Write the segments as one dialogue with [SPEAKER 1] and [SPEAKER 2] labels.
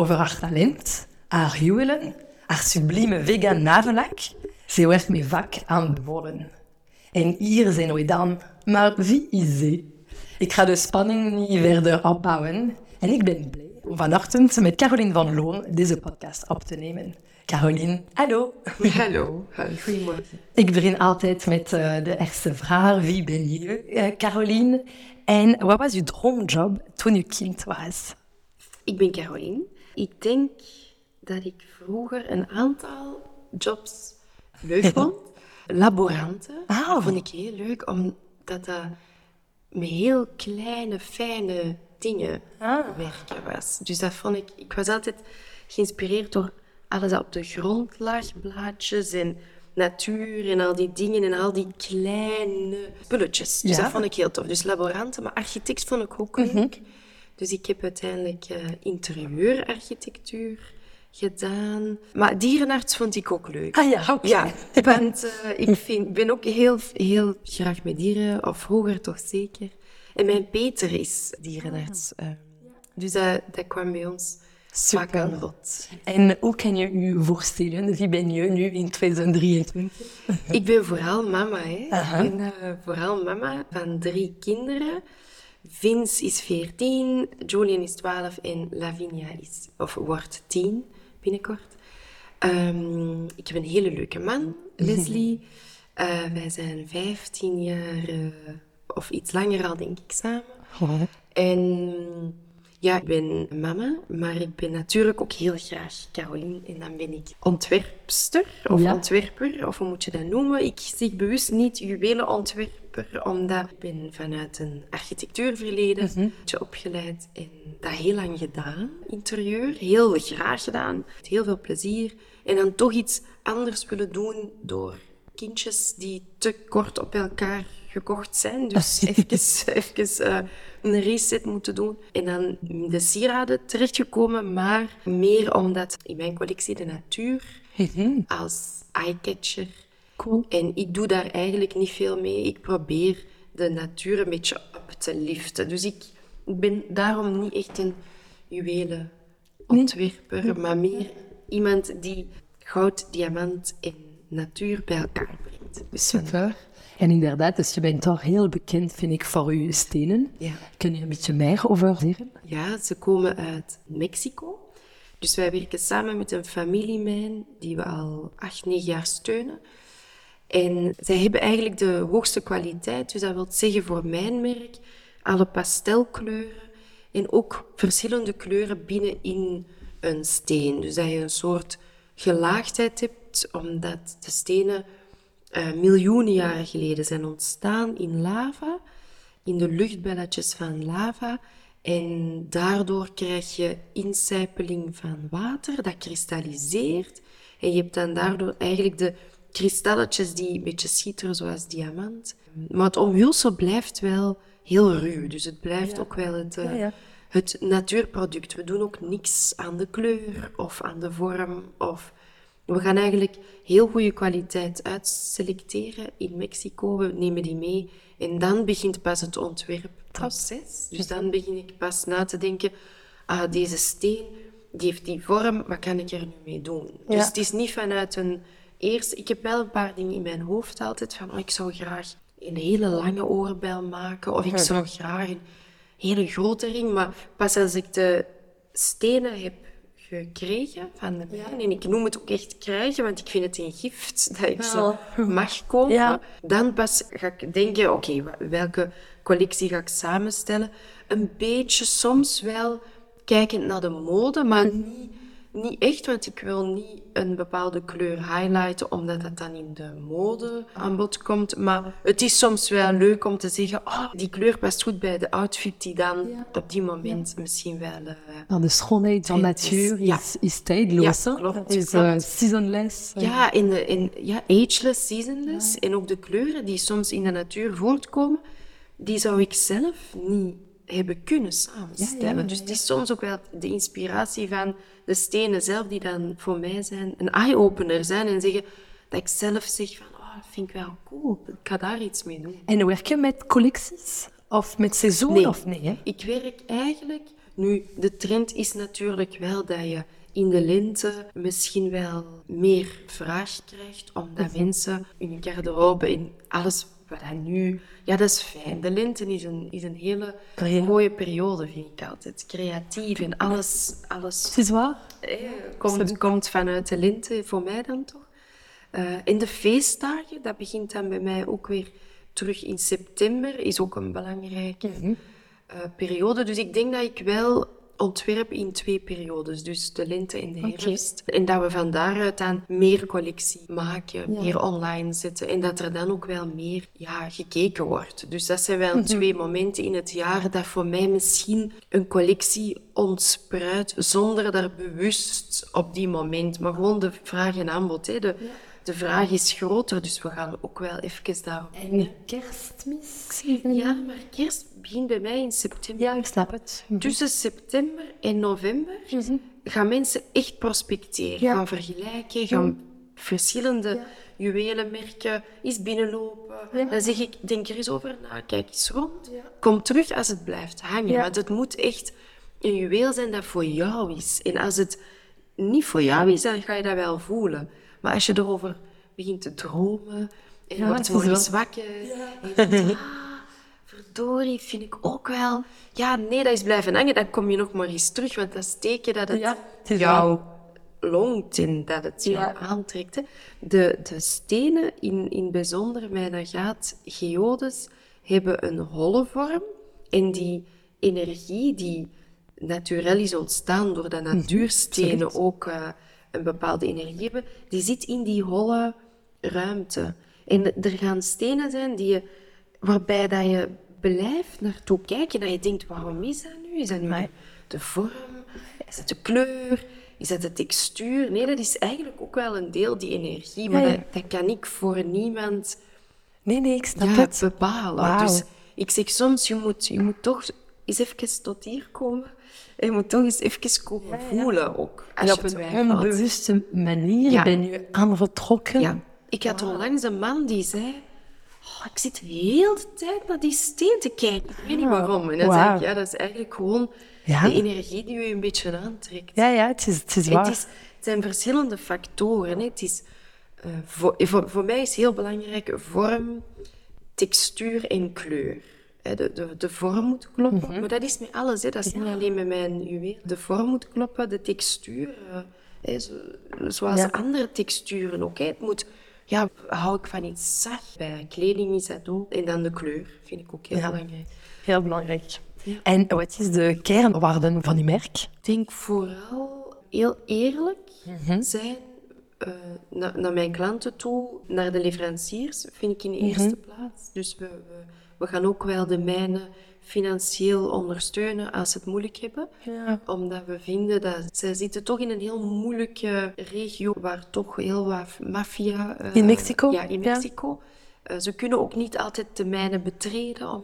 [SPEAKER 1] over haar talent, haar huwelen, haar sublieme vegan navelak ze werd me vaak aanbevolen. En hier zijn we dan. Maar wie is ze? Ik ga de spanning niet verder opbouwen. En ik ben blij om vanochtend met Caroline van Loon deze podcast op te nemen. Caroline, hallo.
[SPEAKER 2] Hallo, goedemorgen.
[SPEAKER 1] Ik begin altijd met uh, de eerste vraag. Wie ben je, uh, Caroline? En wat was je droomjob toen je kind was?
[SPEAKER 2] Ik ben Caroline. Ik denk dat ik vroeger een aantal jobs leuk vond. Laboranten ah. vond ik heel leuk, omdat dat met heel kleine, fijne dingen ah. werken was. Dus dat vond ik... Ik was altijd geïnspireerd door alles dat op de grond lag, blaadjes en natuur en al die dingen en al die kleine spulletjes. Dus dat vond ik heel tof. Dus laboranten, maar architect vond ik ook leuk. Mhm. Dus ik heb uiteindelijk uh, interieurarchitectuur gedaan. Maar dierenarts vond ik ook leuk.
[SPEAKER 1] Ah ja, oké.
[SPEAKER 2] Ja, want uh, ik vind, ben ook heel, heel graag met dieren, of vroeger toch zeker. En mijn Peter is dierenarts. Uh, dus dat, dat kwam bij ons vaak aan bod.
[SPEAKER 1] En hoe kan je je voorstellen? Wie ben je nu in 2023?
[SPEAKER 2] ik ben vooral mama. Hè. Ik ben vooral mama van drie kinderen. Vince is 14, Julian is 12 en Lavinia is, of wordt 10 binnenkort. Um, ik heb een hele leuke man, Leslie. Uh, wij zijn 15 jaar uh, of iets langer al, denk ik, samen. Oh. En ja, ik ben mama, maar ik ben natuurlijk ook heel graag Caroline. En dan ben ik ontwerpster of ontwerper, of hoe moet je dat noemen? Ik zeg bewust niet omdat ik ben vanuit een architectuurverleden mm opgeleid en dat heel lang gedaan, interieur. Heel graag gedaan, met heel veel plezier. En dan toch iets anders willen doen door kindjes die te kort op elkaar gekocht zijn. Dus even, even uh, een reset moeten doen. En dan de sieraden terechtgekomen, maar meer omdat in mijn collectie de natuur mhm. als eyecatcher. Cool. En ik doe daar eigenlijk niet veel mee. Ik probeer de natuur een beetje op te liften. Dus ik ben daarom niet echt een juwelenontwerper, maar meer iemand die goud, diamant en natuur bij elkaar brengt.
[SPEAKER 1] Dus Super. En inderdaad, dus je bent toch heel bekend, vind ik, voor je stenen. Ja. Kun je een beetje meer over zeggen?
[SPEAKER 2] Ja, ze komen uit Mexico. Dus wij werken samen met een familiemijn die we al acht, negen jaar steunen. En zij hebben eigenlijk de hoogste kwaliteit. Dus dat wil zeggen voor mijn merk alle pastelkleuren en ook verschillende kleuren binnenin een steen. Dus dat je een soort gelaagdheid hebt, omdat de stenen uh, miljoenen jaren geleden zijn ontstaan in lava, in de luchtbelletjes van lava. En daardoor krijg je incijpeling van water, dat kristalliseert. En je hebt dan daardoor eigenlijk de kristalletjes die een beetje schitteren, zoals diamant. Maar het omhulsel blijft wel heel ruw. Dus het blijft ook wel het, uh, het natuurproduct. We doen ook niks aan de kleur of aan de vorm of We gaan eigenlijk heel goede kwaliteit uitselecteren in Mexico. We nemen die mee en dan begint pas het ontwerpproces. Dus dan begin ik pas na te denken, ah, deze steen die heeft die vorm, wat kan ik er nu mee doen? Dus het is niet vanuit een eerste... Ik heb wel een paar dingen in mijn hoofd altijd van, oh, ik zou graag een hele lange oorbel maken of ik zou graag een hele grote ring. Maar pas als ik de stenen heb gekregen van de mijn. En ik noem het ook echt krijgen, want ik vind het een gift dat ik zo mag kopen. Dan pas ga ik denken, oké, welke collectie ga ik samenstellen? Een beetje soms wel kijkend naar de mode, maar niet niet echt, want ik wil niet een bepaalde kleur highlighten, omdat dat dan in de mode aan bod komt. Maar het is soms wel leuk om te zeggen, oh, die kleur past goed bij de outfit die dan op die moment misschien wel...
[SPEAKER 1] Uh, de schoonheid van natuur is, is tijdloos. Ja, klopt. Is uh, seasonless.
[SPEAKER 2] Ja, in de, in, ja, ageless, seasonless. En ook de kleuren die soms in de natuur voortkomen, die zou ik zelf niet hebben kunnen samenstellen. dus het is soms ook wel de inspiratie van de stenen zelf die dan voor mij zijn een eye-opener zijn en zeggen dat ik zelf zeg van, oh, dat vind ik wel cool, ik ga daar iets mee doen.
[SPEAKER 1] En werk je met collecties? Of met seizoen?
[SPEAKER 2] Nee,
[SPEAKER 1] of nee
[SPEAKER 2] ik werk eigenlijk... Nu, de trend is natuurlijk wel dat je in de lente misschien wel meer vraag krijgt, omdat mensen in hun garderobe, in alles wat nu... Ja, dat is fijn. De lente is een, is een hele mooie periode, vind ik altijd. Creatief en alles... alles
[SPEAKER 1] is waar.
[SPEAKER 2] Eh, komt, komt vanuit de lente, voor mij dan toch. Uh, in de feestdagen, dat begint dan bij mij ook weer terug in september, is ook een belangrijke uh, periode. Dus ik denk dat ik wel ontwerp in twee periodes, dus de lente en de herfst. En dat we van daaruit dan meer collectie maken, meer online zetten en dat er dan ook wel meer ja, gekeken wordt. Dus dat zijn wel mhm. twee momenten in het jaar dat voor mij misschien een collectie ontspruit zonder daar bewust op die moment, maar gewoon de vraag en aanbod. Hè, de, de vraag is groter, dus we gaan ook wel even daarop.
[SPEAKER 1] En kerstmis?
[SPEAKER 2] Ja, maar kerst begint bij mij in september.
[SPEAKER 1] Ja, ik snap het.
[SPEAKER 2] Mhm. Tussen september en november mhm. gaan mensen echt prospecteren, gaan vergelijken, gaan verschillende juwelenmerken eens binnenlopen. Dan zeg ik, denk er eens over na, kijk eens rond. Kom terug als het blijft hangen, want het moet echt een juweel zijn dat voor jou is. En als het niet voor jou is, dan ga je dat wel voelen. Maar als je erover begint te dromen en je wordt mooi zwakker ja. en je ah, verdorie, vind ik ook wel... Ja, nee, dat is blijven hangen. Dan kom je nog maar eens terug, want dat is teken dat het, ja, het jou longt en dat het jou aantrekt. Hè. De, de stenen, in, in bijzonder mijn agaat geodes, hebben een holle vorm. En die energie die natuurlijk is ontstaan door de mhm, natuurstenen ook... Uh, een bepaalde energie hebben, die zit in die holle ruimte. En er gaan stenen zijn die je, waarbij dat je blijft naartoe kijken, dat je denkt, waarom is dat nu? Is dat nu de vorm? Is het de kleur? Is dat de textuur? Nee, dat is eigenlijk ook wel een deel die energie, maar Dat, dat, kan ik voor niemand
[SPEAKER 1] nee, nee, ik snap het.
[SPEAKER 2] bepalen. Dus ik zeg soms, je moet, je moet toch eens even tot hier komen je moet toch eens even komen voelen ook.
[SPEAKER 1] En op een onbewuste manier ben je aan vertrokken. Ja.
[SPEAKER 2] Ik had onlangs een man die zei... Oh, ik zit heel de tijd naar die steen te kijken. Ik weet niet waarom. En dan zei ik, ja, dat is eigenlijk gewoon de energie die je een beetje aantrekt.
[SPEAKER 1] Ja, ja, het is, het is waar.
[SPEAKER 2] Het, is, zijn verschillende factoren. Hè. Het is, uh, voor, voor, voor mij is heel belangrijk vorm, textuur en kleur de, de, de vorm moet kloppen. Mhm. Maar dat is met alles. Hè. Dat is niet alleen met mijn juweel. De vorm moet kloppen, de textuur. Hè, zo, zoals andere texturen ook. Hè. Het moet, ja, hou ik van iets zacht. Bij kleding is dat ook. En dan de kleur vind ik ook heel belangrijk.
[SPEAKER 1] Heel belangrijk. En wat is de kernwaarde van uw merk? Ik
[SPEAKER 2] denk vooral heel eerlijk mhm. zijn uh, naar, mijn klanten toe, naar de leveranciers, vind ik in de mhm. eerste plaats. Dus we, we we gaan ook wel de mijnen financieel ondersteunen als ze het moeilijk hebben. Ja. Omdat we vinden dat zij zitten toch in een heel moeilijke regio waar toch heel wat maffia...
[SPEAKER 1] Uh, in Mexico?
[SPEAKER 2] Ja, in Mexico. Eh, ze kunnen ook niet altijd de mijnen betreden. Om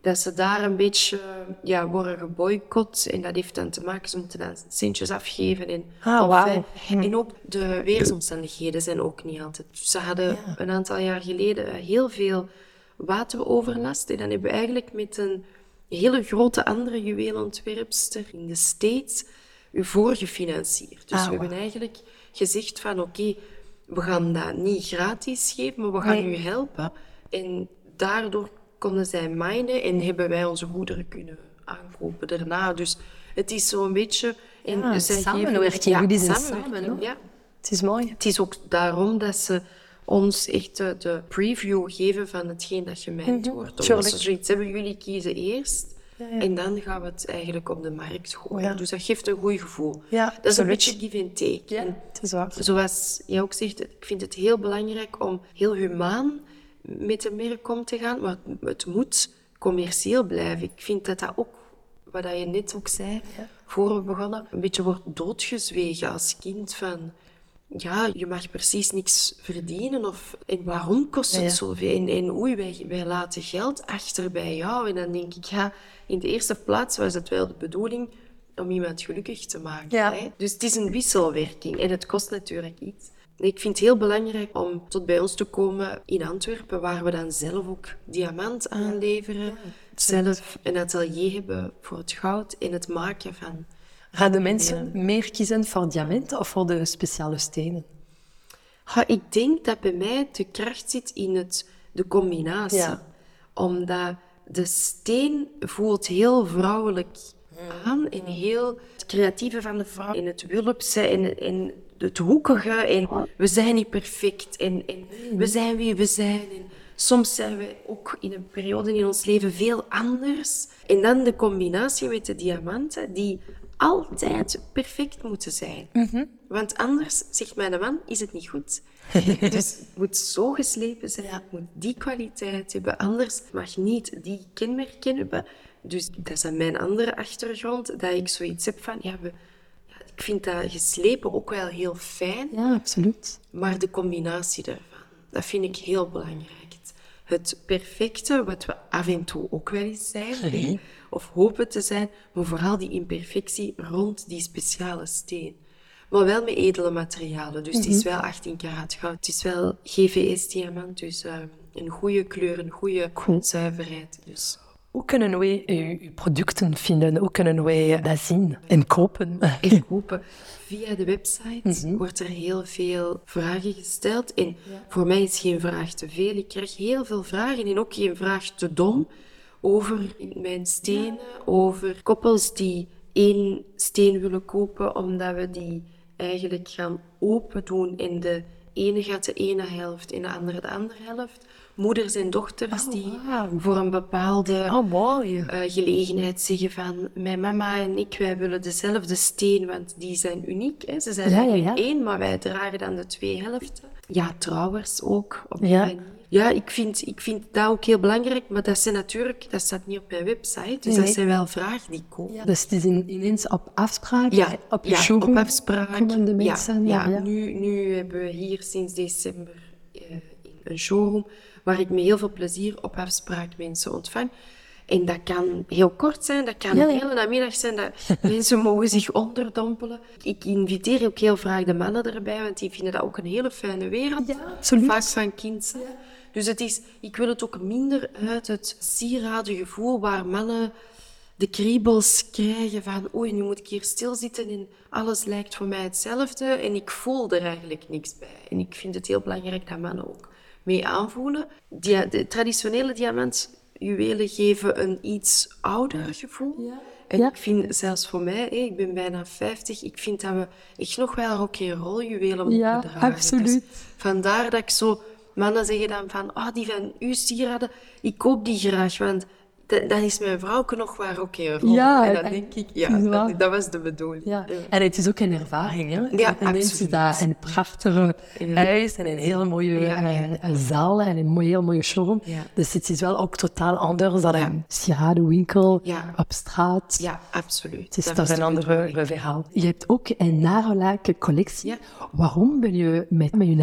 [SPEAKER 2] Dat ze daar een beetje ja, worden geboycott. En dat heeft dan te maken, ze moeten dan centjes afgeven. En,
[SPEAKER 1] ah, wow.
[SPEAKER 2] en ook de weersomstandigheden zijn ook niet altijd. Ze hadden een aantal jaar geleden heel veel wateroverlast. En dan hebben we eigenlijk met een hele grote andere juweelontwerpster in de States u voorgefinancierd. Dus ah, we hebben eigenlijk gezegd van oké, we gaan dat niet gratis geven, maar we gaan u helpen. En daardoor konden zij minen en hebben wij onze goederen kunnen aankopen daarna. Dus het is zo'n beetje...
[SPEAKER 1] En ja, samenwerking, ja, jullie zijn samen. Ja. Het is mooi.
[SPEAKER 2] Het is ook daarom dat ze ons echt de, preview geven van hetgeen dat gemijnd mm wordt. Omdat ze zoiets hebben, jullie kiezen eerst. En dan gaan we het eigenlijk op de markt gooien. Dus dat geeft een goed gevoel.
[SPEAKER 1] Ja,
[SPEAKER 2] dat is een beetje give and take.
[SPEAKER 1] Ja, het is waar.
[SPEAKER 2] Zoals jij ook zegt, ik vind het heel belangrijk om heel humaan met een merk om te gaan. Maar het moet commercieel blijven. Ik vind dat dat ook, wat je net ook zei, voor we begonnen, een beetje wordt doodgezwegen als kind van ja, je mag precies niks verdienen. Of, en waarom kost het zoveel? En, en oei, wij, wij laten geld achter bij jou. En dan denk ik, ja, in de eerste plaats was het wel de bedoeling om iemand gelukkig te maken. Hè? Dus het is een wisselwerking en het kost natuurlijk iets. Ik vind het heel belangrijk om tot bij ons te komen in Antwerpen, waar we dan zelf ook diamant aanleveren. zelf een atelier hebben voor het goud en het maken van
[SPEAKER 1] Gaan de mensen meer kiezen voor diamanten of voor de speciale stenen?
[SPEAKER 2] ik denk dat bij mij de kracht zit in het, de combinatie. Omdat de steen voelt heel vrouwelijk aan en heel het creatieve van de vrouw in het wulpse en, en het hoekige. En we zijn niet perfect en, en we zijn wie we zijn. En soms zijn we ook in een periode in ons leven veel anders. En dan de combinatie met de diamanten, die altijd perfect moeten zijn. Mhm. Want anders, zegt mijn man, is het niet goed. dus het moet zo geslepen zijn, het moet die kwaliteit hebben. Anders mag niet die kenmerken hebben. Dus dat is aan mijn andere achtergrond, dat ik zoiets heb van, ja, we, ja, ik vind dat geslepen ook wel heel fijn.
[SPEAKER 1] Ja, absoluut.
[SPEAKER 2] Maar de combinatie daarvan, dat vind ik heel belangrijk. Het perfecte, wat we af en toe ook wel eens zijn, of hopen te zijn, maar vooral die imperfectie rond die speciale steen. Maar wel met edele materialen. Dus het is mhm. wel 18 karaat goud. Het is wel GVS-diamant, dus uh, een goede kleur, een goede zuiverheid. Dus.
[SPEAKER 1] Hoe kunnen wij uw producten vinden? Hoe kunnen wij dat zien en kopen?
[SPEAKER 2] En kopen. Via de website mhm. wordt er heel veel vragen gesteld. En voor mij is geen vraag te veel. Ik krijg heel veel vragen en ook geen vraag te dom over mijn stenen, over koppels die één steen willen kopen, omdat we die eigenlijk gaan open doen en de ene gaat de ene helft en de andere de andere helft. Moeders en dochters oh, die voor een bepaalde
[SPEAKER 1] oh,
[SPEAKER 2] uh, gelegenheid zeggen van mijn mama en ik, wij willen dezelfde steen, want die zijn uniek. Hè. Ze zijn ja, één, maar wij dragen dan de twee helften. Ja, trouwens ook op die manier ja, ik vind, ik vind dat ook heel belangrijk, maar dat zijn natuurlijk, dat staat niet op mijn website, dus dat zijn wel vragen die komen. Ja,
[SPEAKER 1] dus het is ineens op afspraak?
[SPEAKER 2] Ja, op, ja, showroom, op afspraak. de mensen? Ja, ja, Nu, nu hebben we hier sinds december uh, een showroom waar ik met heel veel plezier op afspraak mensen ontvang. En dat kan heel kort zijn, dat kan ja, een hele namiddag zijn, dat mensen mogen zich onderdompelen. Ik inviteer ook heel graag de mannen erbij, want die vinden dat ook een hele fijne wereld.
[SPEAKER 1] Ja, absoluut.
[SPEAKER 2] Vaak van kind. Dus het is, ik wil het ook minder uit het sierade gevoel waar mannen de kriebels krijgen van oei, nu moet ik hier stilzitten en alles lijkt voor mij hetzelfde en ik voel er eigenlijk niks bij. En ik vind het heel belangrijk dat mannen ook mee aanvoelen. de traditionele diamantjuwelen geven een iets ouder gevoel. Ja. En ik vind, zelfs voor mij, ik ben bijna 50, ik vind dat we echt nog wel rock'n'roll juwelen moeten
[SPEAKER 1] ja,
[SPEAKER 2] dragen.
[SPEAKER 1] Dus absoluut.
[SPEAKER 2] vandaar dat ik zo Mannen zeggen dan van, oh, die van uw sieraden, ik koop die graag, want dan is mijn vrouw nog waar ook in
[SPEAKER 1] Ja,
[SPEAKER 2] en dan denk ik, ja, dat, dat, was de bedoeling.
[SPEAKER 1] Ja. En het is ook een ervaring, hè?
[SPEAKER 2] Ja,
[SPEAKER 1] en
[SPEAKER 2] absoluut.
[SPEAKER 1] dat een prachtige huis en een hele mooie ja. een, zaal en een heel mooie showroom.
[SPEAKER 2] Ja.
[SPEAKER 1] Dus het is wel ook totaal anders dan een sieradenwinkel
[SPEAKER 2] ja.
[SPEAKER 1] op straat.
[SPEAKER 2] Ja, absoluut.
[SPEAKER 1] Het is toch een ander verhaal. Je hebt ook een nagellaken-collectie.
[SPEAKER 2] Ja.
[SPEAKER 1] Waarom ben je met, met je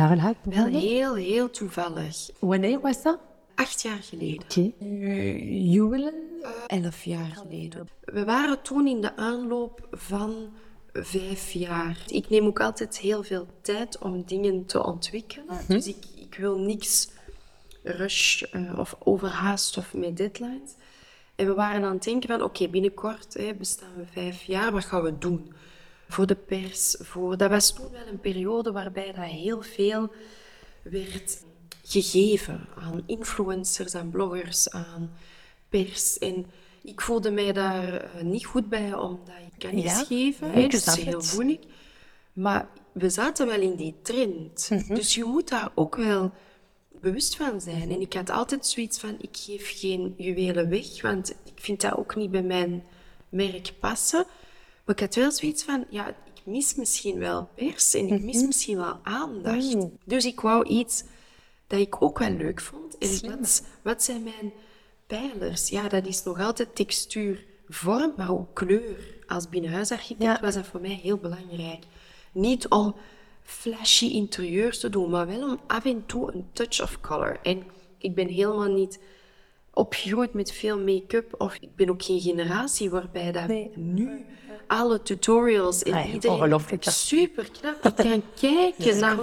[SPEAKER 2] Wel heel, heel toevallig.
[SPEAKER 1] Wanneer was dat?
[SPEAKER 2] Acht jaar geleden.
[SPEAKER 1] Oké. Okay. Juwelen?
[SPEAKER 2] Uh, elf jaar geleden. We waren toen in de aanloop van vijf jaar. Ik neem ook altijd heel veel tijd om dingen te ontwikkelen. Mm -hmm. Dus ik, ik, wil niks rush uh, of overhaast of met deadlines. En we waren aan het denken van, oké, okay, binnenkort hè, bestaan we vijf jaar, wat gaan we doen? Voor de pers, voor... Dat was toen wel een periode waarbij dat heel veel werd gegeven aan influencers, aan bloggers, aan pers. En ik voelde mij daar niet goed bij, omdat ik kan niets
[SPEAKER 1] ja,
[SPEAKER 2] geven. Hè, dat is heel moeilijk. Maar we zaten wel in die trend. Mm -hmm. Dus je moet daar ook wel bewust van zijn. En ik had altijd zoiets van, ik geef geen juwelen weg, want ik vind dat ook niet bij mijn merk passen. Maar ik had wel zoiets van, ja, ik mis misschien wel pers en ik mis mm -hmm. misschien wel aandacht. Mm. Dus ik wou iets dat ik ook wel leuk vond. En wat, wat zijn mijn pijlers? Ja, dat is nog altijd textuur, vorm, maar ook kleur. Als binnenhuisarchitect ja. was dat voor mij heel belangrijk. Niet om flashy interieurs te doen, maar wel om af en toe een touch of color. En ik ben helemaal niet opgegroeid met veel make-up, of ik ben ook geen generatie waarbij dat
[SPEAKER 1] nee.
[SPEAKER 2] nu alle tutorials en
[SPEAKER 1] nee,
[SPEAKER 2] iedereen super knap. Ik kan kijken naar,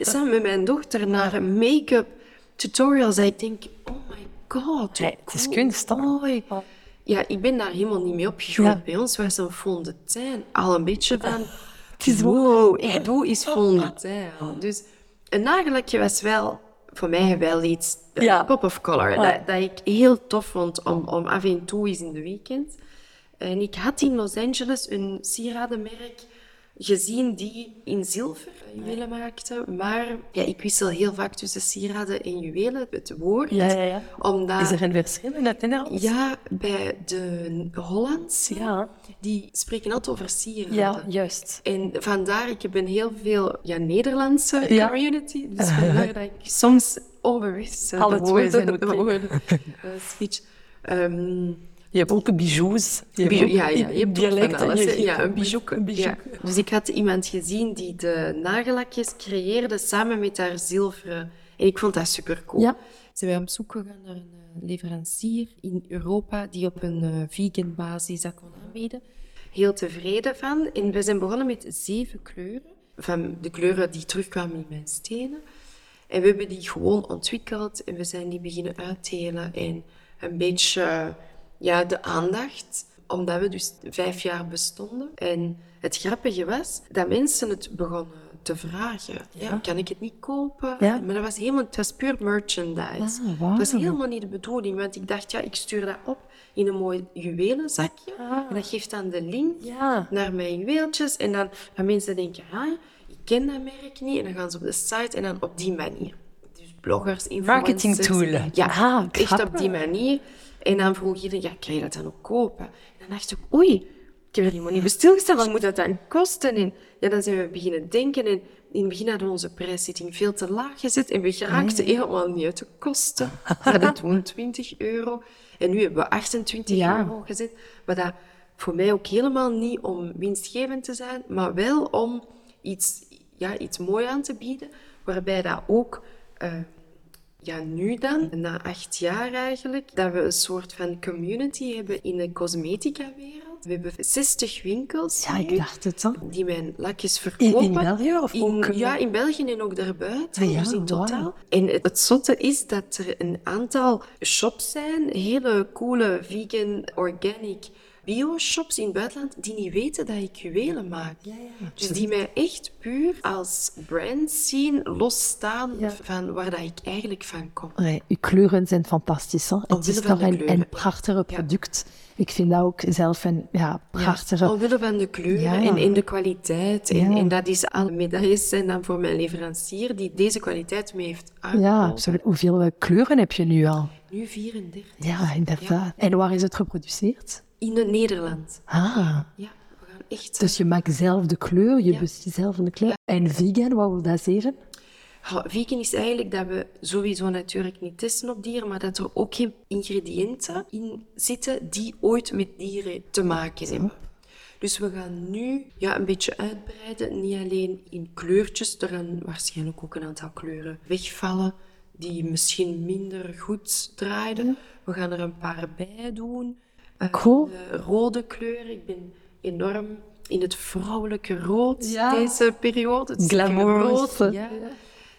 [SPEAKER 2] samen met mijn dochter naar make-up tutorials. En ik denk, oh my god.
[SPEAKER 1] Nee, het is kunst,
[SPEAKER 2] oh, Ja, ik ben daar helemaal niet mee opgegroeid. Ja. Bij ons was een fond de tuin al een beetje van... Het is wow, hey, doe is fond de tuin. Dus een nagellakje was wel voor mij wel iets,
[SPEAKER 1] ja.
[SPEAKER 2] pop of color,
[SPEAKER 1] Ja.
[SPEAKER 2] dat, dat ik heel tof vond om, om af en toe eens in de weekend. En ik had in Los Angeles een sieradenmerk gezien die in zilver juwelen maakte. Maar ja, ik wissel heel vaak tussen sieraden en juwelen, het woord.
[SPEAKER 1] Ja, ja, ja.
[SPEAKER 2] Omdat,
[SPEAKER 1] Is er een verschil in het Nederlands?
[SPEAKER 2] ja, bij de Hollands,
[SPEAKER 1] Ja.
[SPEAKER 2] die spreken altijd over sieraden.
[SPEAKER 1] Ja, juist.
[SPEAKER 2] En vandaar, ik heb een heel veel ja, Nederlandse
[SPEAKER 1] Ja.
[SPEAKER 2] community. Dus vandaar dat ik soms onbewust uh,
[SPEAKER 1] Alle
[SPEAKER 2] de woorden, woorden uh, switch. Ehm,
[SPEAKER 1] Je hebt ook bijou's. Je hebt
[SPEAKER 2] bijou-
[SPEAKER 1] ook
[SPEAKER 2] ja, ja, je hebt
[SPEAKER 1] dialect
[SPEAKER 2] alles.
[SPEAKER 1] je
[SPEAKER 2] Ja, een
[SPEAKER 1] ook
[SPEAKER 2] bijouke.
[SPEAKER 1] Een.
[SPEAKER 2] Ja. Dus ik had iemand gezien die de nagellakjes creëerde samen met haar zilveren. En ik vond dat super cool.
[SPEAKER 1] Ja.
[SPEAKER 2] Ze zijn op zoek gegaan naar een eh, leverancier in Europa die op een eh, vegan basis dat kon aanbieden. Heel tevreden van. En we zijn begonnen met zeven kleuren. Van de kleuren die terugkwamen in mijn stenen. En we hebben die gewoon ontwikkeld en we zijn die beginnen uitdelen. En een beetje eh, ja, de aandacht, omdat we dus vijf jaar bestonden. En het grappige was dat mensen het begonnen te vragen. Ja, kan ik het niet kopen?
[SPEAKER 1] Ja.
[SPEAKER 2] Maar dat was helemaal, het was puur merchandise.
[SPEAKER 1] Ah.
[SPEAKER 2] Dat was helemaal niet de bedoeling, want ik dacht, ja, ik stuur dat op in een mooi juwelenzakje.
[SPEAKER 1] Ah.
[SPEAKER 2] En dat geeft dan de link
[SPEAKER 1] Ja.
[SPEAKER 2] naar mijn juweeltjes. En dan gaan mensen denken, ah, ik ken dat merk niet. En dan gaan ze op de site en dan op die manier. Dus bloggers, influencers.
[SPEAKER 1] Marketing tool.
[SPEAKER 2] Ja,
[SPEAKER 1] Ah,
[SPEAKER 2] echt op die manier. En dan vroeg iedereen, ja, kan je dat dan ook kopen? En dan dacht ik, oei, ik heb er helemaal niet bij stilgestaan. Wat moet dat dan kosten? En ja, dan zijn we beginnen denken. En in het begin hadden we onze prijszitting veel te laag gezet. En we geraakten helemaal niet uit de kosten. We hadden toen 20 euro. En nu hebben we 28
[SPEAKER 1] Ja.
[SPEAKER 2] euro gezet. Maar dat voor mij ook helemaal niet om winstgevend te zijn, maar wel om iets, ja, iets mooi aan te bieden. Waarbij dat ook... eh, ja, nu dan, na acht jaar eigenlijk, dat we een soort van community hebben in de cosmetica-wereld. We hebben 60 winkels
[SPEAKER 1] Ja, ik dacht het dan.
[SPEAKER 2] die mijn lakjes
[SPEAKER 1] In,
[SPEAKER 2] verkopen.
[SPEAKER 1] in België of
[SPEAKER 2] In-
[SPEAKER 1] ook? eh,
[SPEAKER 2] ja, in België en ook daarbuiten,
[SPEAKER 1] Ah, ja,
[SPEAKER 2] dus in totaal. En het, het zotte is dat er een aantal shops zijn, hele coole vegan, organic bio-shops in het buitenland, die niet weten dat ik juwelen maak. Dus die mij echt puur als brand zien, losstaan
[SPEAKER 1] Ja.
[SPEAKER 2] van waar dat ik eigenlijk van kom.
[SPEAKER 1] Nee, uw kleuren zijn fantastisch. Hè? Het is toch een, prachtig product. Ik vind dat ook zelf een ja, prachtige...
[SPEAKER 2] Ja, omwille van de kleuren
[SPEAKER 1] Ja.
[SPEAKER 2] en, en de kwaliteit. En,
[SPEAKER 1] Ja.
[SPEAKER 2] en dat is alle medailles zijn dan voor mijn leverancier die deze kwaliteit me heeft
[SPEAKER 1] ja,
[SPEAKER 2] aangeboden.
[SPEAKER 1] absoluut. Hoeveel eh, kleuren heb je nu al?
[SPEAKER 2] Nu 34.
[SPEAKER 1] Ja, inderdaad. En waar is het geproduceerd?
[SPEAKER 2] In het Nederland.
[SPEAKER 1] Ah.
[SPEAKER 2] Ja, we gaan echt...
[SPEAKER 1] Dus je maakt zelf de kleur, je ja. zelf de kleur. En vegan, wat wil dat zeggen?
[SPEAKER 2] Ja, vegan is eigenlijk dat we sowieso natuurlijk niet testen op dieren, maar dat er ook geen ingrediënten in zitten die ooit met dieren te maken hebben. Dus we gaan nu ja, een beetje uitbreiden, niet alleen in kleurtjes. Er gaan waarschijnlijk ook een aantal kleuren wegvallen die misschien minder goed draaiden. We gaan er een paar bij doen.
[SPEAKER 1] Uh, cool.
[SPEAKER 2] rode kleur. Ik ben enorm in het vrouwelijke rood deze periode. Het. Ja.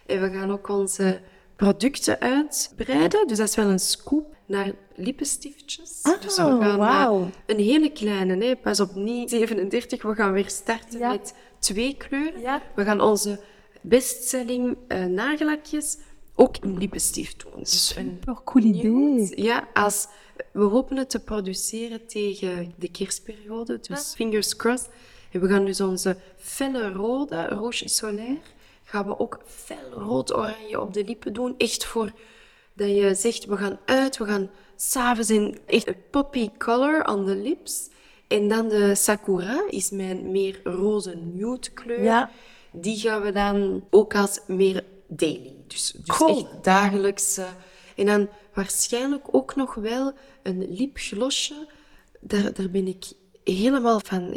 [SPEAKER 2] En we gaan ook onze producten uitbreiden. Dus dat is wel een scoop naar lippenstiftjes.
[SPEAKER 1] Ah,
[SPEAKER 2] dus we gaan wow. een hele kleine, nee, pas op niet 37. We gaan weer starten met twee kleuren. We gaan onze bestselling uh, nagellakjes ook in lippenstift doen.
[SPEAKER 1] Dus Super cool idee.
[SPEAKER 2] Ja, als, we hopen het te produceren tegen de kerstperiode, dus fingers crossed. En we gaan dus onze felle rode, roche solaire, gaan we ook fel rood-oranje op de lippen doen. Echt voor dat je zegt, we gaan uit, we gaan s'avonds in echt een poppy color on the lips. En dan de Sakura is mijn meer roze nude kleur.
[SPEAKER 1] Ja.
[SPEAKER 2] Die gaan we dan ook als meer daily. Dus, dus
[SPEAKER 1] cool.
[SPEAKER 2] echt dagelijks. En dan waarschijnlijk ook nog wel een lipglosje. Daar, daar ben ik helemaal van.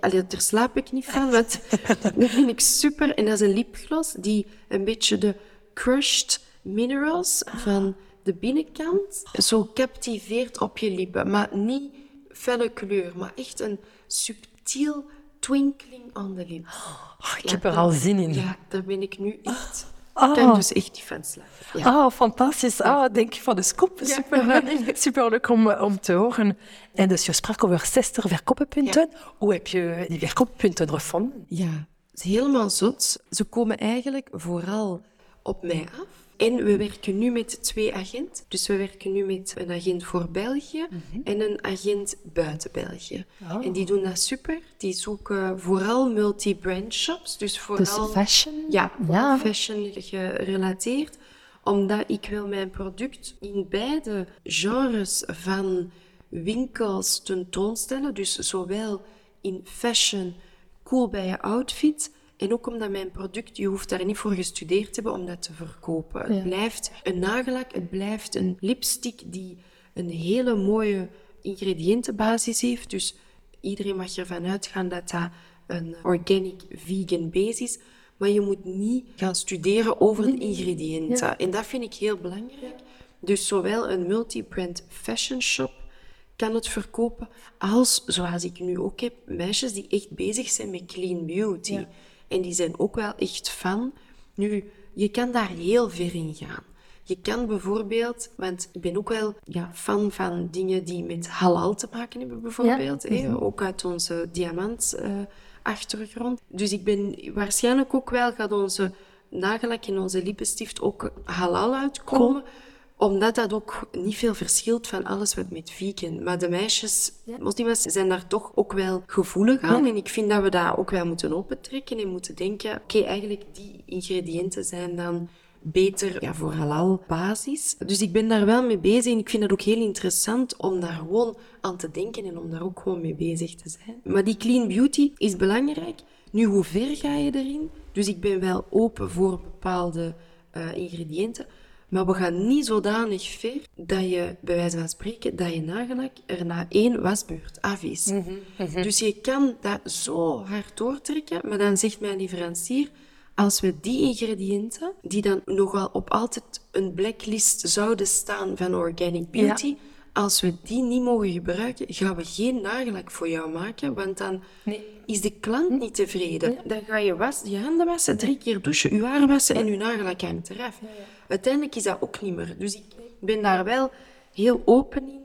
[SPEAKER 2] Allee, daar slaap ik niet van, want dat vind ik super. En dat is een lipgloss die een beetje de crushed minerals van de binnenkant zo captiveert op je lippen. Maar niet felle kleur, maar echt een subtiel twinkling on the lips.
[SPEAKER 1] Oh, ik heb er al zin in.
[SPEAKER 2] Ja, daar ben ik nu echt... Ik kan dus echt die fans. Ja.
[SPEAKER 1] Ah, fantastisch. Ah, denk je van de scoop. Super, super leuk om, om te horen. En dus je sprak over 60 verkooppunten. Hoe heb je die verkooppunten gevonden?
[SPEAKER 2] Ja, het is helemaal zot. Ze komen eigenlijk vooral op mij af. En we werken nu met twee agenten. Dus we werken nu met een agent voor België en een agent buiten België.
[SPEAKER 1] Oh.
[SPEAKER 2] En die doen dat super. Die zoeken vooral multi-brand shops. Dus vooral...
[SPEAKER 1] Dus fashion?
[SPEAKER 2] Ja,
[SPEAKER 1] Ja.
[SPEAKER 2] fashion gerelateerd. Omdat ik wil mijn product in beide genres van winkels tentoonstellen. Dus zowel in fashion, cool bij je outfit... En ook omdat mijn product, je hoeft daar niet voor gestudeerd te hebben om dat te verkopen.
[SPEAKER 1] Ja.
[SPEAKER 2] Het blijft een nagellak, het blijft een lipstick die een hele mooie ingrediëntenbasis heeft. Dus iedereen mag ervan uitgaan dat dat een organic vegan base is. Maar je moet niet gaan studeren over de ingrediënten. En dat vind ik heel belangrijk. Dus zowel een multi-brand fashion shop kan het verkopen, als, zoals ik nu ook heb, meisjes die echt bezig zijn met clean beauty.
[SPEAKER 1] Ja.
[SPEAKER 2] En die zijn ook wel echt fan. Nu, je kan daar heel ver in gaan. Je kan bijvoorbeeld, want ik ben ook wel ja, fan van dingen die met halal te maken hebben, bijvoorbeeld. hè, Ook uit onze diamant eh, achtergrond. Dus ik ben waarschijnlijk ook wel, gaat onze nagellak en onze lippenstift ook halal uitkomen omdat dat ook niet veel verschilt van alles wat met vegan. Maar de meisjes, moslims, zijn daar toch ook wel gevoelig aan. En ik vind dat we dat ook wel moeten opentrekken en moeten denken... Oké, eigenlijk die ingrediënten zijn dan beter ja, voor halal basis. Dus ik ben daar wel mee bezig en ik vind het ook heel interessant om daar gewoon aan te denken en om daar ook gewoon mee bezig te zijn. Maar die clean beauty is belangrijk. Nu, hoe ver ga je erin? Dus ik ben wel open voor bepaalde uh, ingrediënten. Maar we gaan niet zodanig ver dat je, bij wijze van spreken, dat je nagellak er na één wasbeurt af is. Dus je kan dat zo hard doortrekken, maar dan zegt mijn leverancier, als we die ingrediënten, die dan nogal op altijd een blacklist zouden staan van organic beauty, als we die niet mogen gebruiken, gaan we geen nagellak voor jou maken, want dan
[SPEAKER 1] Nee.
[SPEAKER 2] is de klant niet tevreden. Dan ga je was, je handen wassen, drie keer douchen, je haar wassen en je nagellak hangt eraf. Uiteindelijk is dat ook niet meer. Dus ik ben daar wel heel open in.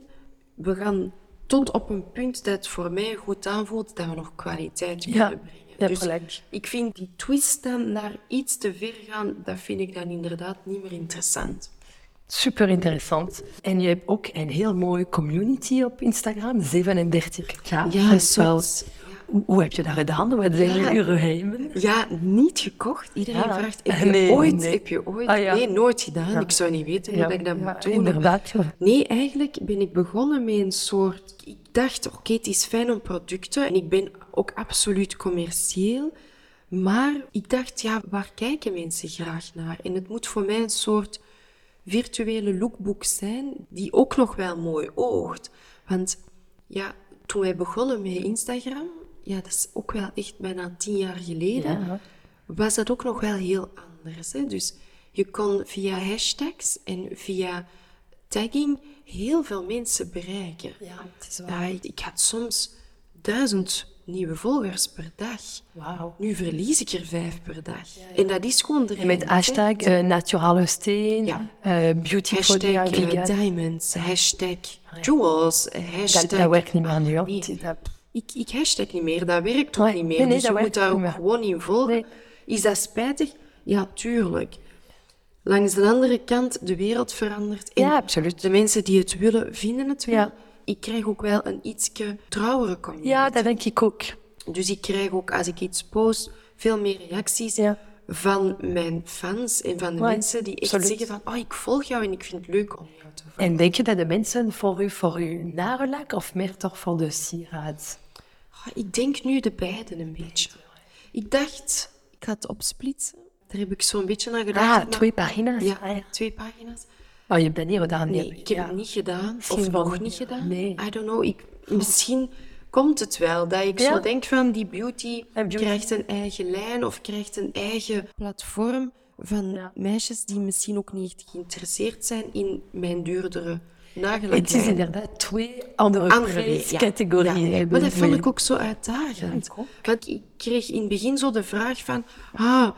[SPEAKER 2] We gaan tot op een punt dat het voor mij goed aanvoelt dat we nog kwaliteit kunnen
[SPEAKER 1] Ja,
[SPEAKER 2] brengen.
[SPEAKER 1] hebt
[SPEAKER 2] dus
[SPEAKER 1] gelijk.
[SPEAKER 2] ik vind die twist dan naar iets te ver gaan, dat vind ik dan inderdaad niet meer interessant.
[SPEAKER 1] Super interessant. En je hebt ook een heel mooie community op Instagram, 37k.
[SPEAKER 2] Ja, zot.
[SPEAKER 1] Hoe, hoe heb je dat gedaan? Wat zijn
[SPEAKER 2] Ja.
[SPEAKER 1] je geheimen?
[SPEAKER 2] Ja, niet gekocht. Iedereen
[SPEAKER 1] Ja.
[SPEAKER 2] vraagt, heb je
[SPEAKER 1] Nee,
[SPEAKER 2] ooit?
[SPEAKER 1] nee.
[SPEAKER 2] Heb je ooit?
[SPEAKER 1] Ah, ja.
[SPEAKER 2] Nee, nooit gedaan.
[SPEAKER 1] Ja.
[SPEAKER 2] Ik zou niet weten hoe ik dat moet doen.
[SPEAKER 1] inderdaad.
[SPEAKER 2] Nee, eigenlijk ben ik begonnen met een soort... Ik dacht, oké, het is fijn om producten. En ik ben ook absoluut commercieel. Maar ik dacht, ja, waar kijken mensen graag naar? En het moet voor mij een soort virtuele lookbook zijn, die ook nog wel mooi oogt. Want ja, toen wij begonnen met Instagram, ja, dat is ook wel echt bijna tien jaar geleden,
[SPEAKER 1] Ja.
[SPEAKER 2] was dat ook nog wel heel anders. Hè? Dus je kon via hashtags en via tagging heel veel mensen bereiken.
[SPEAKER 1] Ja, het is waar.
[SPEAKER 2] Ja, ik, had soms duizend nieuwe volgers per dag.
[SPEAKER 1] Wauw.
[SPEAKER 2] Nu verlies ik er vijf per dag. En dat is gewoon de
[SPEAKER 1] En met hashtag eh, naturale steen,
[SPEAKER 2] Ja.
[SPEAKER 1] eh, beauty
[SPEAKER 2] Hashtag eh, diamonds, hashtag jewels, hashtag...
[SPEAKER 1] Dat, dat werkt niet meer nu.
[SPEAKER 2] Ik, ik hashtag niet meer, dat werkt ook
[SPEAKER 1] Nee,
[SPEAKER 2] niet meer.
[SPEAKER 1] nee,
[SPEAKER 2] dus je moet daar ook
[SPEAKER 1] meer.
[SPEAKER 2] gewoon in volgen. Is dat spijtig? Ja, tuurlijk. Langs de andere kant, de wereld verandert. En
[SPEAKER 1] Ja, absoluut.
[SPEAKER 2] De mensen die het willen, vinden het wel.
[SPEAKER 1] Ja.
[SPEAKER 2] Ik krijg ook wel een ietsje trouwere community.
[SPEAKER 1] Ja, dat denk ik ook.
[SPEAKER 2] Dus ik krijg ook, als ik iets post, veel meer reacties
[SPEAKER 1] Ja.
[SPEAKER 2] van mijn fans en van de mensen die echt
[SPEAKER 1] absoluut.
[SPEAKER 2] zeggen van, oh, ik volg jou en ik vind het leuk om jou te volgen.
[SPEAKER 1] En denk je dat de mensen voor u, voor uw nagelak of meer toch voor de sieraad?
[SPEAKER 2] Ik denk nu de beiden een beetje. Ik dacht, ik ga het opsplitsen. Daar heb ik zo'n beetje naar gedacht.
[SPEAKER 1] Ah, twee pagina's?
[SPEAKER 2] Ja,
[SPEAKER 1] Ah, ja.
[SPEAKER 2] twee pagina's.
[SPEAKER 1] Oh, je hebt dat niet gedaan?
[SPEAKER 2] Nee, ik heb
[SPEAKER 1] Ja.
[SPEAKER 2] het niet gedaan.
[SPEAKER 1] Misschien
[SPEAKER 2] Of nog
[SPEAKER 1] niet.
[SPEAKER 2] gedaan.
[SPEAKER 1] Nee.
[SPEAKER 2] I don't know. Ik, misschien komt het wel dat ik
[SPEAKER 1] Ja.
[SPEAKER 2] zo denk van die beauty, krijgt een eigen lijn of krijgt een eigen platform van meisjes die misschien ook niet echt geïnteresseerd zijn in mijn duurdere.
[SPEAKER 1] Het is inderdaad twee andere,
[SPEAKER 2] andere
[SPEAKER 1] prijscategorieën.
[SPEAKER 2] Ja. Maar dat vond ik ook zo uitdagend.
[SPEAKER 1] ik ook.
[SPEAKER 2] Want ik kreeg in het begin zo de vraag van... Ah,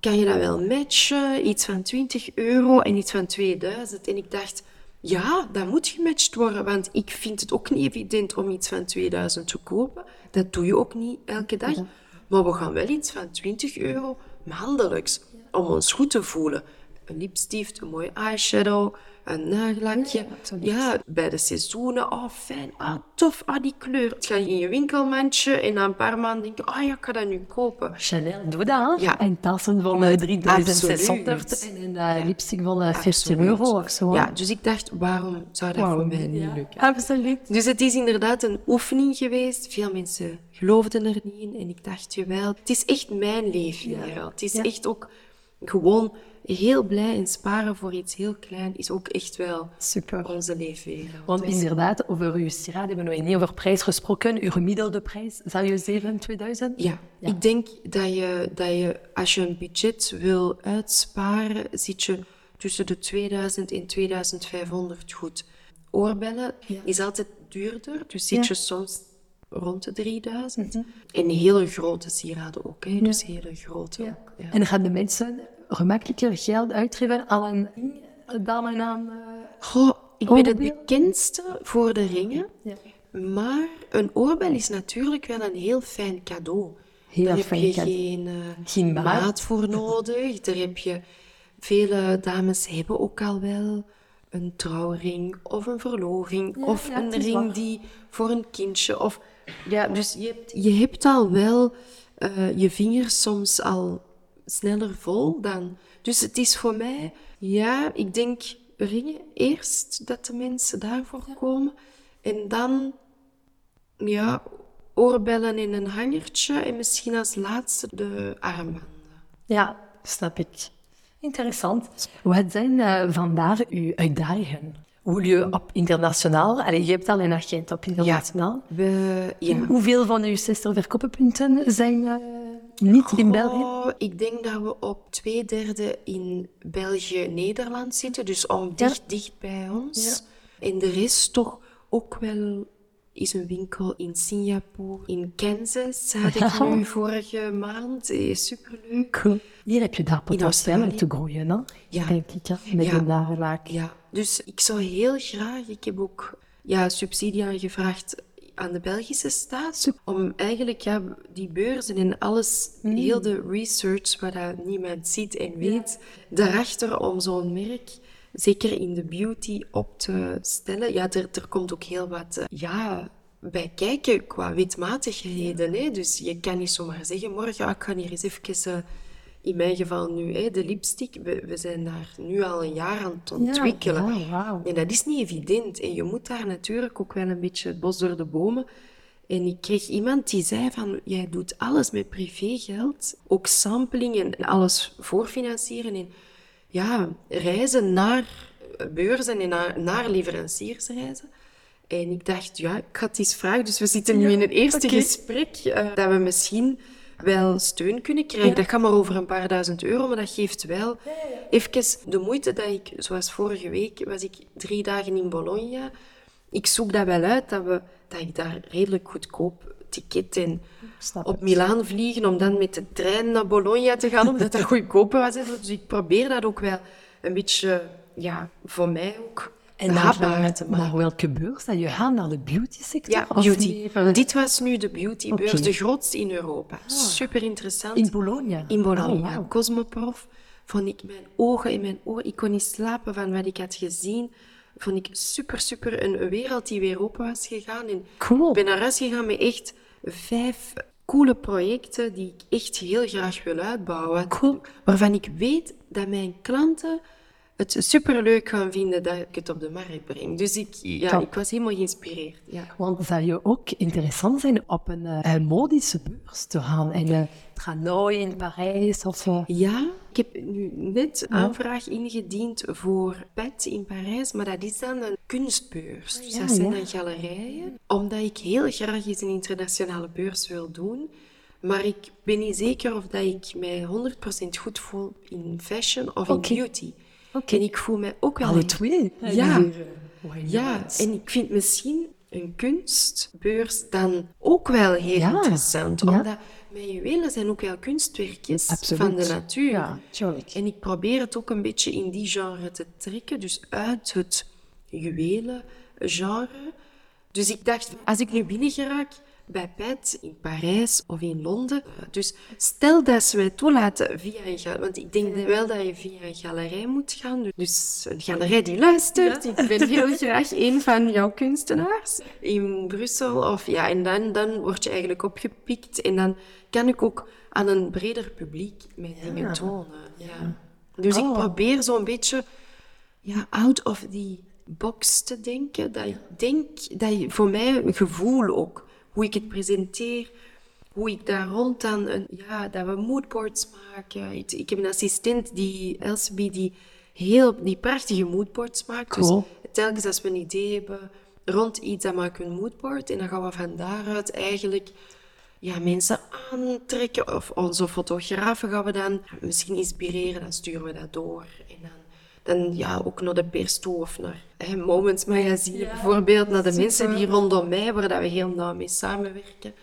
[SPEAKER 2] kan je dat wel matchen? Iets van 20 euro en iets van 2000. En ik dacht... Ja, dat moet gematcht worden. Want ik vind het ook niet evident om iets van 2000 te kopen. Dat doe je ook niet elke dag. Maar we gaan wel iets van 20 euro maandelijks. Om ons goed te voelen. Een lipstift, een mooie eyeshadow, een nagellakje.
[SPEAKER 1] absoluut.
[SPEAKER 2] Ja, bij de seizoenen. Oh, fijn. Ah, tof. Ah, die kleur. Het ga je in je winkelmandje en na een paar maanden denk je, ah ja, ik ga dat nu kopen.
[SPEAKER 1] Chanel doet dat?
[SPEAKER 2] Ja.
[SPEAKER 1] En tassen van eh, 3600
[SPEAKER 2] Absoluut.
[SPEAKER 1] en een uh, lipstick van eh, 40
[SPEAKER 2] Absoluut.
[SPEAKER 1] euro of zo.
[SPEAKER 2] Ja, dus ik dacht, waarom zou dat voor mij niet lukken?
[SPEAKER 1] Absoluut.
[SPEAKER 2] Dus het is inderdaad een oefening geweest. Veel mensen geloofden er niet in. En ik dacht, jawel, het is echt mijn leefwereld. Het is
[SPEAKER 1] Ja.
[SPEAKER 2] echt ook gewoon heel blij en sparen voor iets heel klein is ook echt wel
[SPEAKER 1] Super.
[SPEAKER 2] onze leefwereld.
[SPEAKER 1] Want inderdaad, over uw sieraad hebben we nog niet over prijs gesproken. Uw gemiddelde prijs, zou je 7, 2000?
[SPEAKER 2] Ja, ik denk dat je, dat je, als je een budget wil uitsparen, zit je tussen de 2000 en 2500 goed. Oorbellen is altijd duurder, dus zit
[SPEAKER 1] Ja.
[SPEAKER 2] je soms rond de 3000. En hele grote sieraden ook, hè? dus hele grote.
[SPEAKER 1] Ja.
[SPEAKER 2] ook.
[SPEAKER 1] En gaan de mensen gemakkelijker geld uitgeven aan een ring dan een aan... eh,
[SPEAKER 2] Goh, ik ben het bekendste voor de ringen,
[SPEAKER 1] Ja.
[SPEAKER 2] maar een oorbel is natuurlijk wel een heel fijn cadeau.
[SPEAKER 1] Heel
[SPEAKER 2] Daar heb
[SPEAKER 1] fijn
[SPEAKER 2] je
[SPEAKER 1] cadeau.
[SPEAKER 2] geen, eh,
[SPEAKER 1] Geen maat.
[SPEAKER 2] maat voor nodig. Daar heb je... Vele dames hebben ook al wel een trouwring of een verloving of
[SPEAKER 1] ja,
[SPEAKER 2] een ring
[SPEAKER 1] waar.
[SPEAKER 2] die voor een kindje of... Ja, dus je hebt, je hebt al wel eh, je vingers soms al sneller vol dan... Dus het is voor mij... Ja, ik denk ringen eerst, dat de mensen daarvoor komen. En dan ja, oorbellen in een hangertje en misschien als laatste de armbanden.
[SPEAKER 1] Ja, snap ik. Interessant. Wat zijn eh, vandaag uw uitdagingen? Hoe je op internationaal... Allee, je hebt al een agent op internationaal.
[SPEAKER 2] We, ja.
[SPEAKER 1] Hoeveel van uw 60 verkooppunten zijn eh, niet in België?
[SPEAKER 2] Ik denk dat we op twee derde in België-Nederland zitten, dus om dicht, dicht bij ons. En de rest toch ook wel is een winkel in Singapore, in Kansas had ik nu vorige maand. Eh, Superleuk.
[SPEAKER 1] Cool. Hier heb je daar potentieel om te groeien, hè?
[SPEAKER 2] Ja.
[SPEAKER 1] Denk ik, hè? met
[SPEAKER 2] Ja.
[SPEAKER 1] een.
[SPEAKER 2] Ja, dus ik zou heel graag, ik heb ook ja, subsidie aangevraagd aan de Belgische staat, om eigenlijk ja, die beurzen en alles, heel de research, wat niemand ziet en weet, daarachter om zo'n merk, zeker in de beauty, op te stellen. Ja, er, er komt ook heel wat, eh, ja, bij kijken qua wetmatigheden. Hè? Dus je kan niet zomaar zeggen, morgen ah, ik ga hier eens even... Uh, in mijn geval nu, hè, de lipstick, we, we, zijn daar nu al een jaar aan het ontwikkelen. Ja, wow. En dat is niet evident. En je moet daar natuurlijk ook wel een beetje het bos door de bomen. En ik kreeg iemand die zei van, jij doet alles met privégeld, ook sampling en alles voorfinancieren en ja, reizen naar beurzen en naar, naar leveranciersreizen. En ik dacht, ja, ik ga het eens vragen. Dus we zitten nu in het eerste gesprek uh, dat we misschien wel steun kunnen krijgen. Dat gaat maar over een paar duizend euro, maar dat geeft wel even de moeite dat ik, zoals vorige week, was ik drie dagen in Bologna. Ik zoek dat wel uit, dat, we, dat ik daar redelijk goedkoop ticket en op Milaan vliegen om dan met de trein naar Bologna te gaan, omdat dat goedkoper was. Dus ik probeer dat ook wel een beetje, ja, voor mij ook
[SPEAKER 1] en naar, naar welke beurs dat je gaat? Naar de beauty sector?
[SPEAKER 2] Ja, beauty. Dit was nu de beautybeurs, de grootste in Europa. Ah. Super interessant.
[SPEAKER 1] In Bologna?
[SPEAKER 2] In Bologna. Oh, Cosmoprof. Vond ik mijn ogen in mijn oren. Ik kon niet slapen van wat ik had gezien. Vond ik super, super een wereld die weer open was gegaan. En
[SPEAKER 1] cool.
[SPEAKER 2] Ik ben naar huis gegaan met echt vijf coole projecten die ik echt heel graag wil uitbouwen.
[SPEAKER 1] Cool.
[SPEAKER 2] Waarvan ik weet dat mijn klanten het superleuk gaan vinden dat ik het op de markt breng. Dus ik, ja, ik was helemaal geïnspireerd. Ja.
[SPEAKER 1] Want zou je ook interessant zijn op een, uh, modische beurs te gaan? En uh, Hanoi in Parijs of... Uh...
[SPEAKER 2] Ja, ik heb nu net een aanvraag ingediend voor PET in Parijs, maar dat is dan een kunstbeurs. Dus dat zijn dan galerijen. Omdat ik heel graag eens een internationale beurs wil doen... Maar ik ben niet zeker of dat ik mij 100% goed voel in fashion of in beauty. En ik voel mij ook wel...
[SPEAKER 1] Alle twee?
[SPEAKER 2] Ja. Ja, en ik vind misschien een kunstbeurs dan ook wel heel interessant. Omdat mijn juwelen zijn ook wel kunstwerkjes van de natuur. Ja, en ik probeer het ook een beetje in die genre te trekken. Dus uit het juwelengenre. Dus ik dacht, als ik nu binnen geraak bij Pet in Parijs of in Londen. Dus stel dat ze mij toelaten via een galerij, want ik denk wel dat je via een galerij moet gaan. Dus een galerij die luistert. Ik ben heel graag een van jouw kunstenaars in Brussel. Of, ja, en dan, dan word je eigenlijk opgepikt en dan kan ik ook aan een breder publiek mijn dingen tonen. Ja. Dus ik oh. probeer zo'n beetje ja, out of the box te denken. Dat ik denk dat je, voor mij een gevoel ook hoe ik het presenteer, hoe ik daar rond dan, een, ja, dat we moodboards maken. Ik, ik, heb een assistent, die Elsebie, die heel, die prachtige moodboards maakt. Dus cool. Dus telkens als we een idee hebben rond iets, dan maken we een moodboard en dan gaan we van daaruit eigenlijk ja, mensen aantrekken. Of onze fotografen gaan we dan misschien inspireren, dan sturen we dat door. En dan dan ja, ook naar de pers toe of naar hè, Moments Magazine bijvoorbeeld, naar de mensen die rondom mij, waar dat we heel nauw mee samenwerken.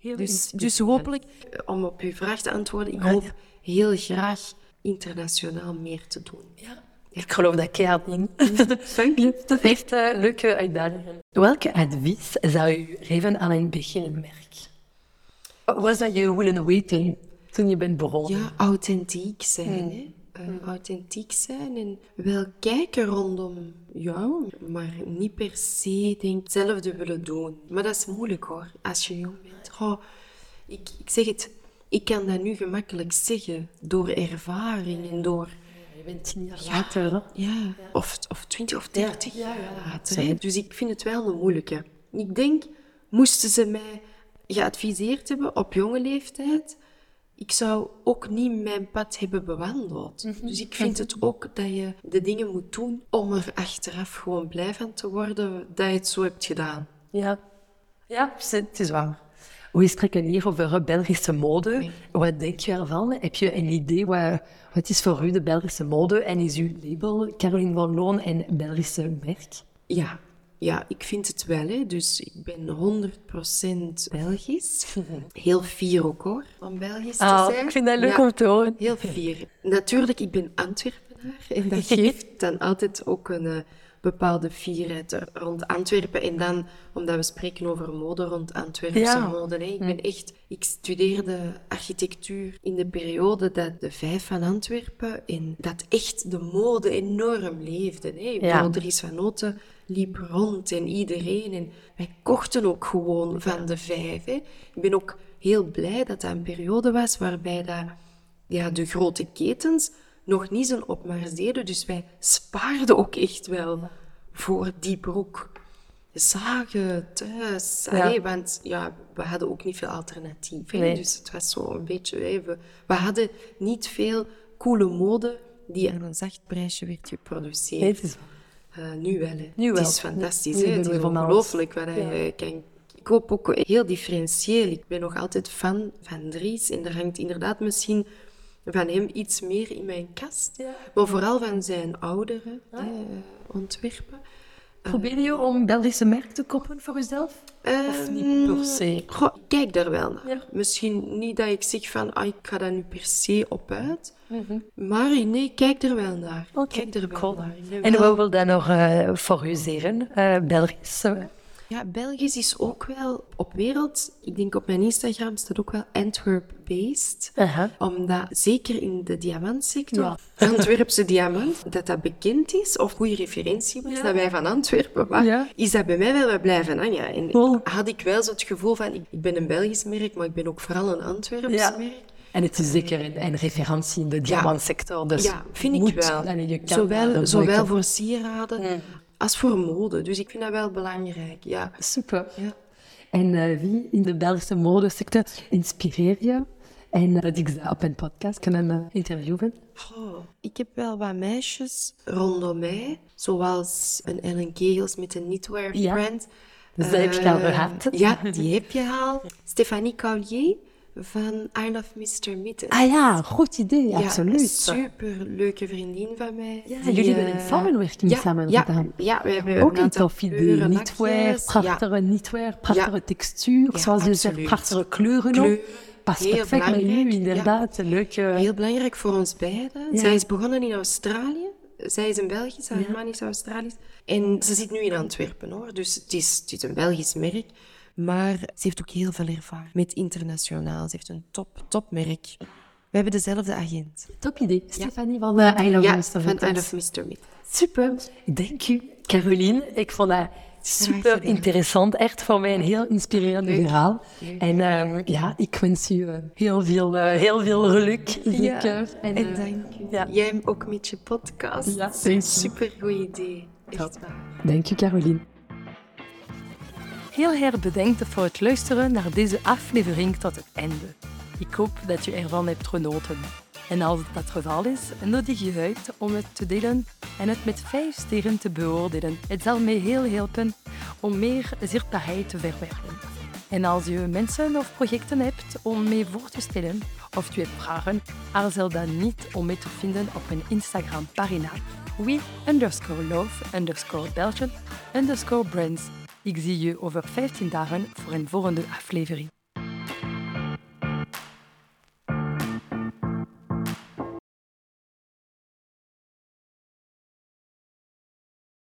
[SPEAKER 2] dus, dus hopelijk, eh, om op uw vraag te antwoorden, ik hoop heel graag internationaal meer te doen.
[SPEAKER 1] Ja. Ik geloof dat keihard in. Dank je. Dat is echt leuke uitdagingen. Welke advies zou u geven aan een beginnend merk? Wat was dat je willen weten toen je bent begonnen?
[SPEAKER 2] Ja, authentiek zijn. Hmm. Eh, authentiek zijn en wel kijken rondom jou, maar niet per se denk hetzelfde willen doen. Maar dat is moeilijk hoor, als je jong bent. Oh, ik, ik zeg het, ik kan dat nu gemakkelijk zeggen door ervaring en door...
[SPEAKER 1] Je bent tien jaar later,
[SPEAKER 2] ja, Of, of twintig of dertig jaar later. Dus ik vind het wel een moeilijke. Ik denk, moesten ze mij geadviseerd hebben op jonge leeftijd ik zou ook niet mijn pad hebben bewandeld. Mhm. Dus ik vind het ook dat je de dingen moet doen om er achteraf gewoon blij van te worden dat je het zo hebt gedaan.
[SPEAKER 1] Ja, ja het is waar. We spreken hier over Belgische mode. Wat denk je ervan? Heb je een idee wat, wat is voor u de Belgische mode en is uw label Caroline van Loon en Belgische merk?
[SPEAKER 2] Ja, ja, ik vind het wel. Hè. Dus ik ben 100% Belgisch. Heel fier ook hoor, om Belgisch te
[SPEAKER 1] oh,
[SPEAKER 2] zijn.
[SPEAKER 1] Ik vind dat leuk om te horen.
[SPEAKER 2] Heel fier. Natuurlijk, ik ben Antwerpenaar. En dat geeft dan altijd ook een uh, bepaalde fierheid rond Antwerpen. En dan, omdat we spreken over mode rond Antwerpse mode. Hè. Ik ben echt... Ik studeerde architectuur in de periode dat de vijf van Antwerpen... En dat echt de mode enorm leefde. Hè. Ja. Dries van Noten liep rond en iedereen. En wij kochten ook gewoon van de vijf. Hè. Ik ben ook heel blij dat dat een periode was waarbij dat, ja, de grote ketens nog niet zo'n opmars deden. Dus wij spaarden ook echt wel voor die broek. Zagen thuis.
[SPEAKER 1] Ja.
[SPEAKER 2] Allee, want ja, we hadden ook niet veel alternatief.
[SPEAKER 1] Nee.
[SPEAKER 2] Dus het was zo een beetje... we, we hadden niet veel coole mode die aan een zacht prijsje werd geproduceerd.
[SPEAKER 1] Nee, het is-
[SPEAKER 2] Eh, nu wel, hè.
[SPEAKER 1] Nu wel.
[SPEAKER 2] Het is fantastisch, hè. Het is ongelooflijk wat
[SPEAKER 1] Ja.
[SPEAKER 2] je kan... Ik koop ook heel differentieel. Ik ben nog altijd fan van Dries. En er hangt inderdaad misschien van hem iets meer in mijn kast. Maar vooral van zijn oudere
[SPEAKER 1] Ah.
[SPEAKER 2] hè, ontwerpen.
[SPEAKER 1] Probeer je om Belgische merk te kopen voor jezelf? Of niet per se?
[SPEAKER 2] Goh, ik kijk daar wel naar.
[SPEAKER 1] Ja.
[SPEAKER 2] Misschien niet dat ik zeg van, ah, ik ga daar nu per se op uit.
[SPEAKER 1] Mhm.
[SPEAKER 2] Maar nee, kijk er wel naar. Kijk er wel
[SPEAKER 1] cool.
[SPEAKER 2] naar.
[SPEAKER 1] En wat wil dat nog eh favoriseren? Eh Belgisch?
[SPEAKER 2] Ja, Belgisch is ook wel op wereld. Ik denk op mijn Instagram staat ook wel Antwerp-based. Omdat zeker in de diamantsector,
[SPEAKER 1] Ja.
[SPEAKER 2] Antwerpse diamant, dat dat bekend is of goede referentie was, dat wij van Antwerpen waren,
[SPEAKER 1] Ja.
[SPEAKER 2] is dat bij mij wel wat blijven hangen. En
[SPEAKER 1] Cool.
[SPEAKER 2] had ik wel zo het gevoel van, ik, ben een Belgisch merk, maar ik ben ook vooral een Antwerps
[SPEAKER 1] Ja.
[SPEAKER 2] merk.
[SPEAKER 1] En het is zeker een, een referentie in de diamantsector. Dus
[SPEAKER 2] ja, vind ik wel. Zowel, zowel voor sieraden als voor mode. Dus ik vind dat wel belangrijk, ja.
[SPEAKER 1] Super.
[SPEAKER 2] ja.
[SPEAKER 1] En eh, wie in de Belgische modesector inspireer je? En eh, dat ik ze op een podcast kunnen eh, interviewen?
[SPEAKER 2] Oh, ik heb wel wat meisjes rondom mij, zoals een Ellen Kegels met een knitwear
[SPEAKER 1] Ja.
[SPEAKER 2] brand.
[SPEAKER 1] Dus dat heb je al
[SPEAKER 2] Eh,
[SPEAKER 1] gehad.
[SPEAKER 2] Ja, die heb je al. Stefanie Collier van I Love Mr. Mitten.
[SPEAKER 1] Ah ja, goed idee,
[SPEAKER 2] Ja,
[SPEAKER 1] absoluut.
[SPEAKER 2] super leuke vriendin van mij.
[SPEAKER 1] Ja,
[SPEAKER 2] Die,
[SPEAKER 1] jullie hebben
[SPEAKER 2] eh,
[SPEAKER 1] een samenwerking
[SPEAKER 2] ja,
[SPEAKER 1] samen
[SPEAKER 2] ja,
[SPEAKER 1] gedaan.
[SPEAKER 2] Ja, we hebben
[SPEAKER 1] Ook een tof idee. Knitwear,
[SPEAKER 2] lakjes.
[SPEAKER 1] prachtige knitwear, prachtige textuur, zoals je zegt, prachtige kleuren
[SPEAKER 2] Kleur.
[SPEAKER 1] Past
[SPEAKER 2] heel
[SPEAKER 1] perfect
[SPEAKER 2] belangrijk,
[SPEAKER 1] u, inderdaad.
[SPEAKER 2] Heel belangrijk voor ons beiden. Zij is begonnen in Australië. Zij is een Belgisch, haar man is Australisch. En ze zit nu in Antwerpen, hoor. Dus het is, het is een Belgisch merk. Maar ze heeft ook heel veel ervaring met internationaal. Ze heeft een top, topmerk. We hebben dezelfde agent.
[SPEAKER 1] Top idee. Stefanie van uh, I Love
[SPEAKER 2] Ja,
[SPEAKER 1] Mr.
[SPEAKER 2] van. I Love Mr. Mid.
[SPEAKER 1] Super. Dank u, Caroline. Ik vond dat super interessant. Echt voor mij een heel inspirerend verhaal. En ehm, ja, ik wens u eh, heel veel, eh, heel veel geluk. Zeker.
[SPEAKER 2] En,
[SPEAKER 1] eh,
[SPEAKER 2] dank u.
[SPEAKER 1] ja.
[SPEAKER 2] Jij ook met je podcast.
[SPEAKER 1] Ja.
[SPEAKER 2] Super goed idee. Echt waar.
[SPEAKER 1] Dank u, Caroline.
[SPEAKER 3] Heel erg bedankt voor het luisteren naar deze aflevering tot het einde. Ik hoop dat je ervan hebt genoten. En als dat het geval is, nodig je uit om het te delen en het met vijf sterren te beoordelen. Het zal mij heel helpen om meer zichtbaarheid te verwerven. En als je mensen of projecten hebt om mee voor te stellen of je hebt vragen, aarzel dan niet om mee te vinden op mijn Instagram-pagina we underscore love underscore underscore brands. Ik zie je over 15 dagen voor een volgende aflevering.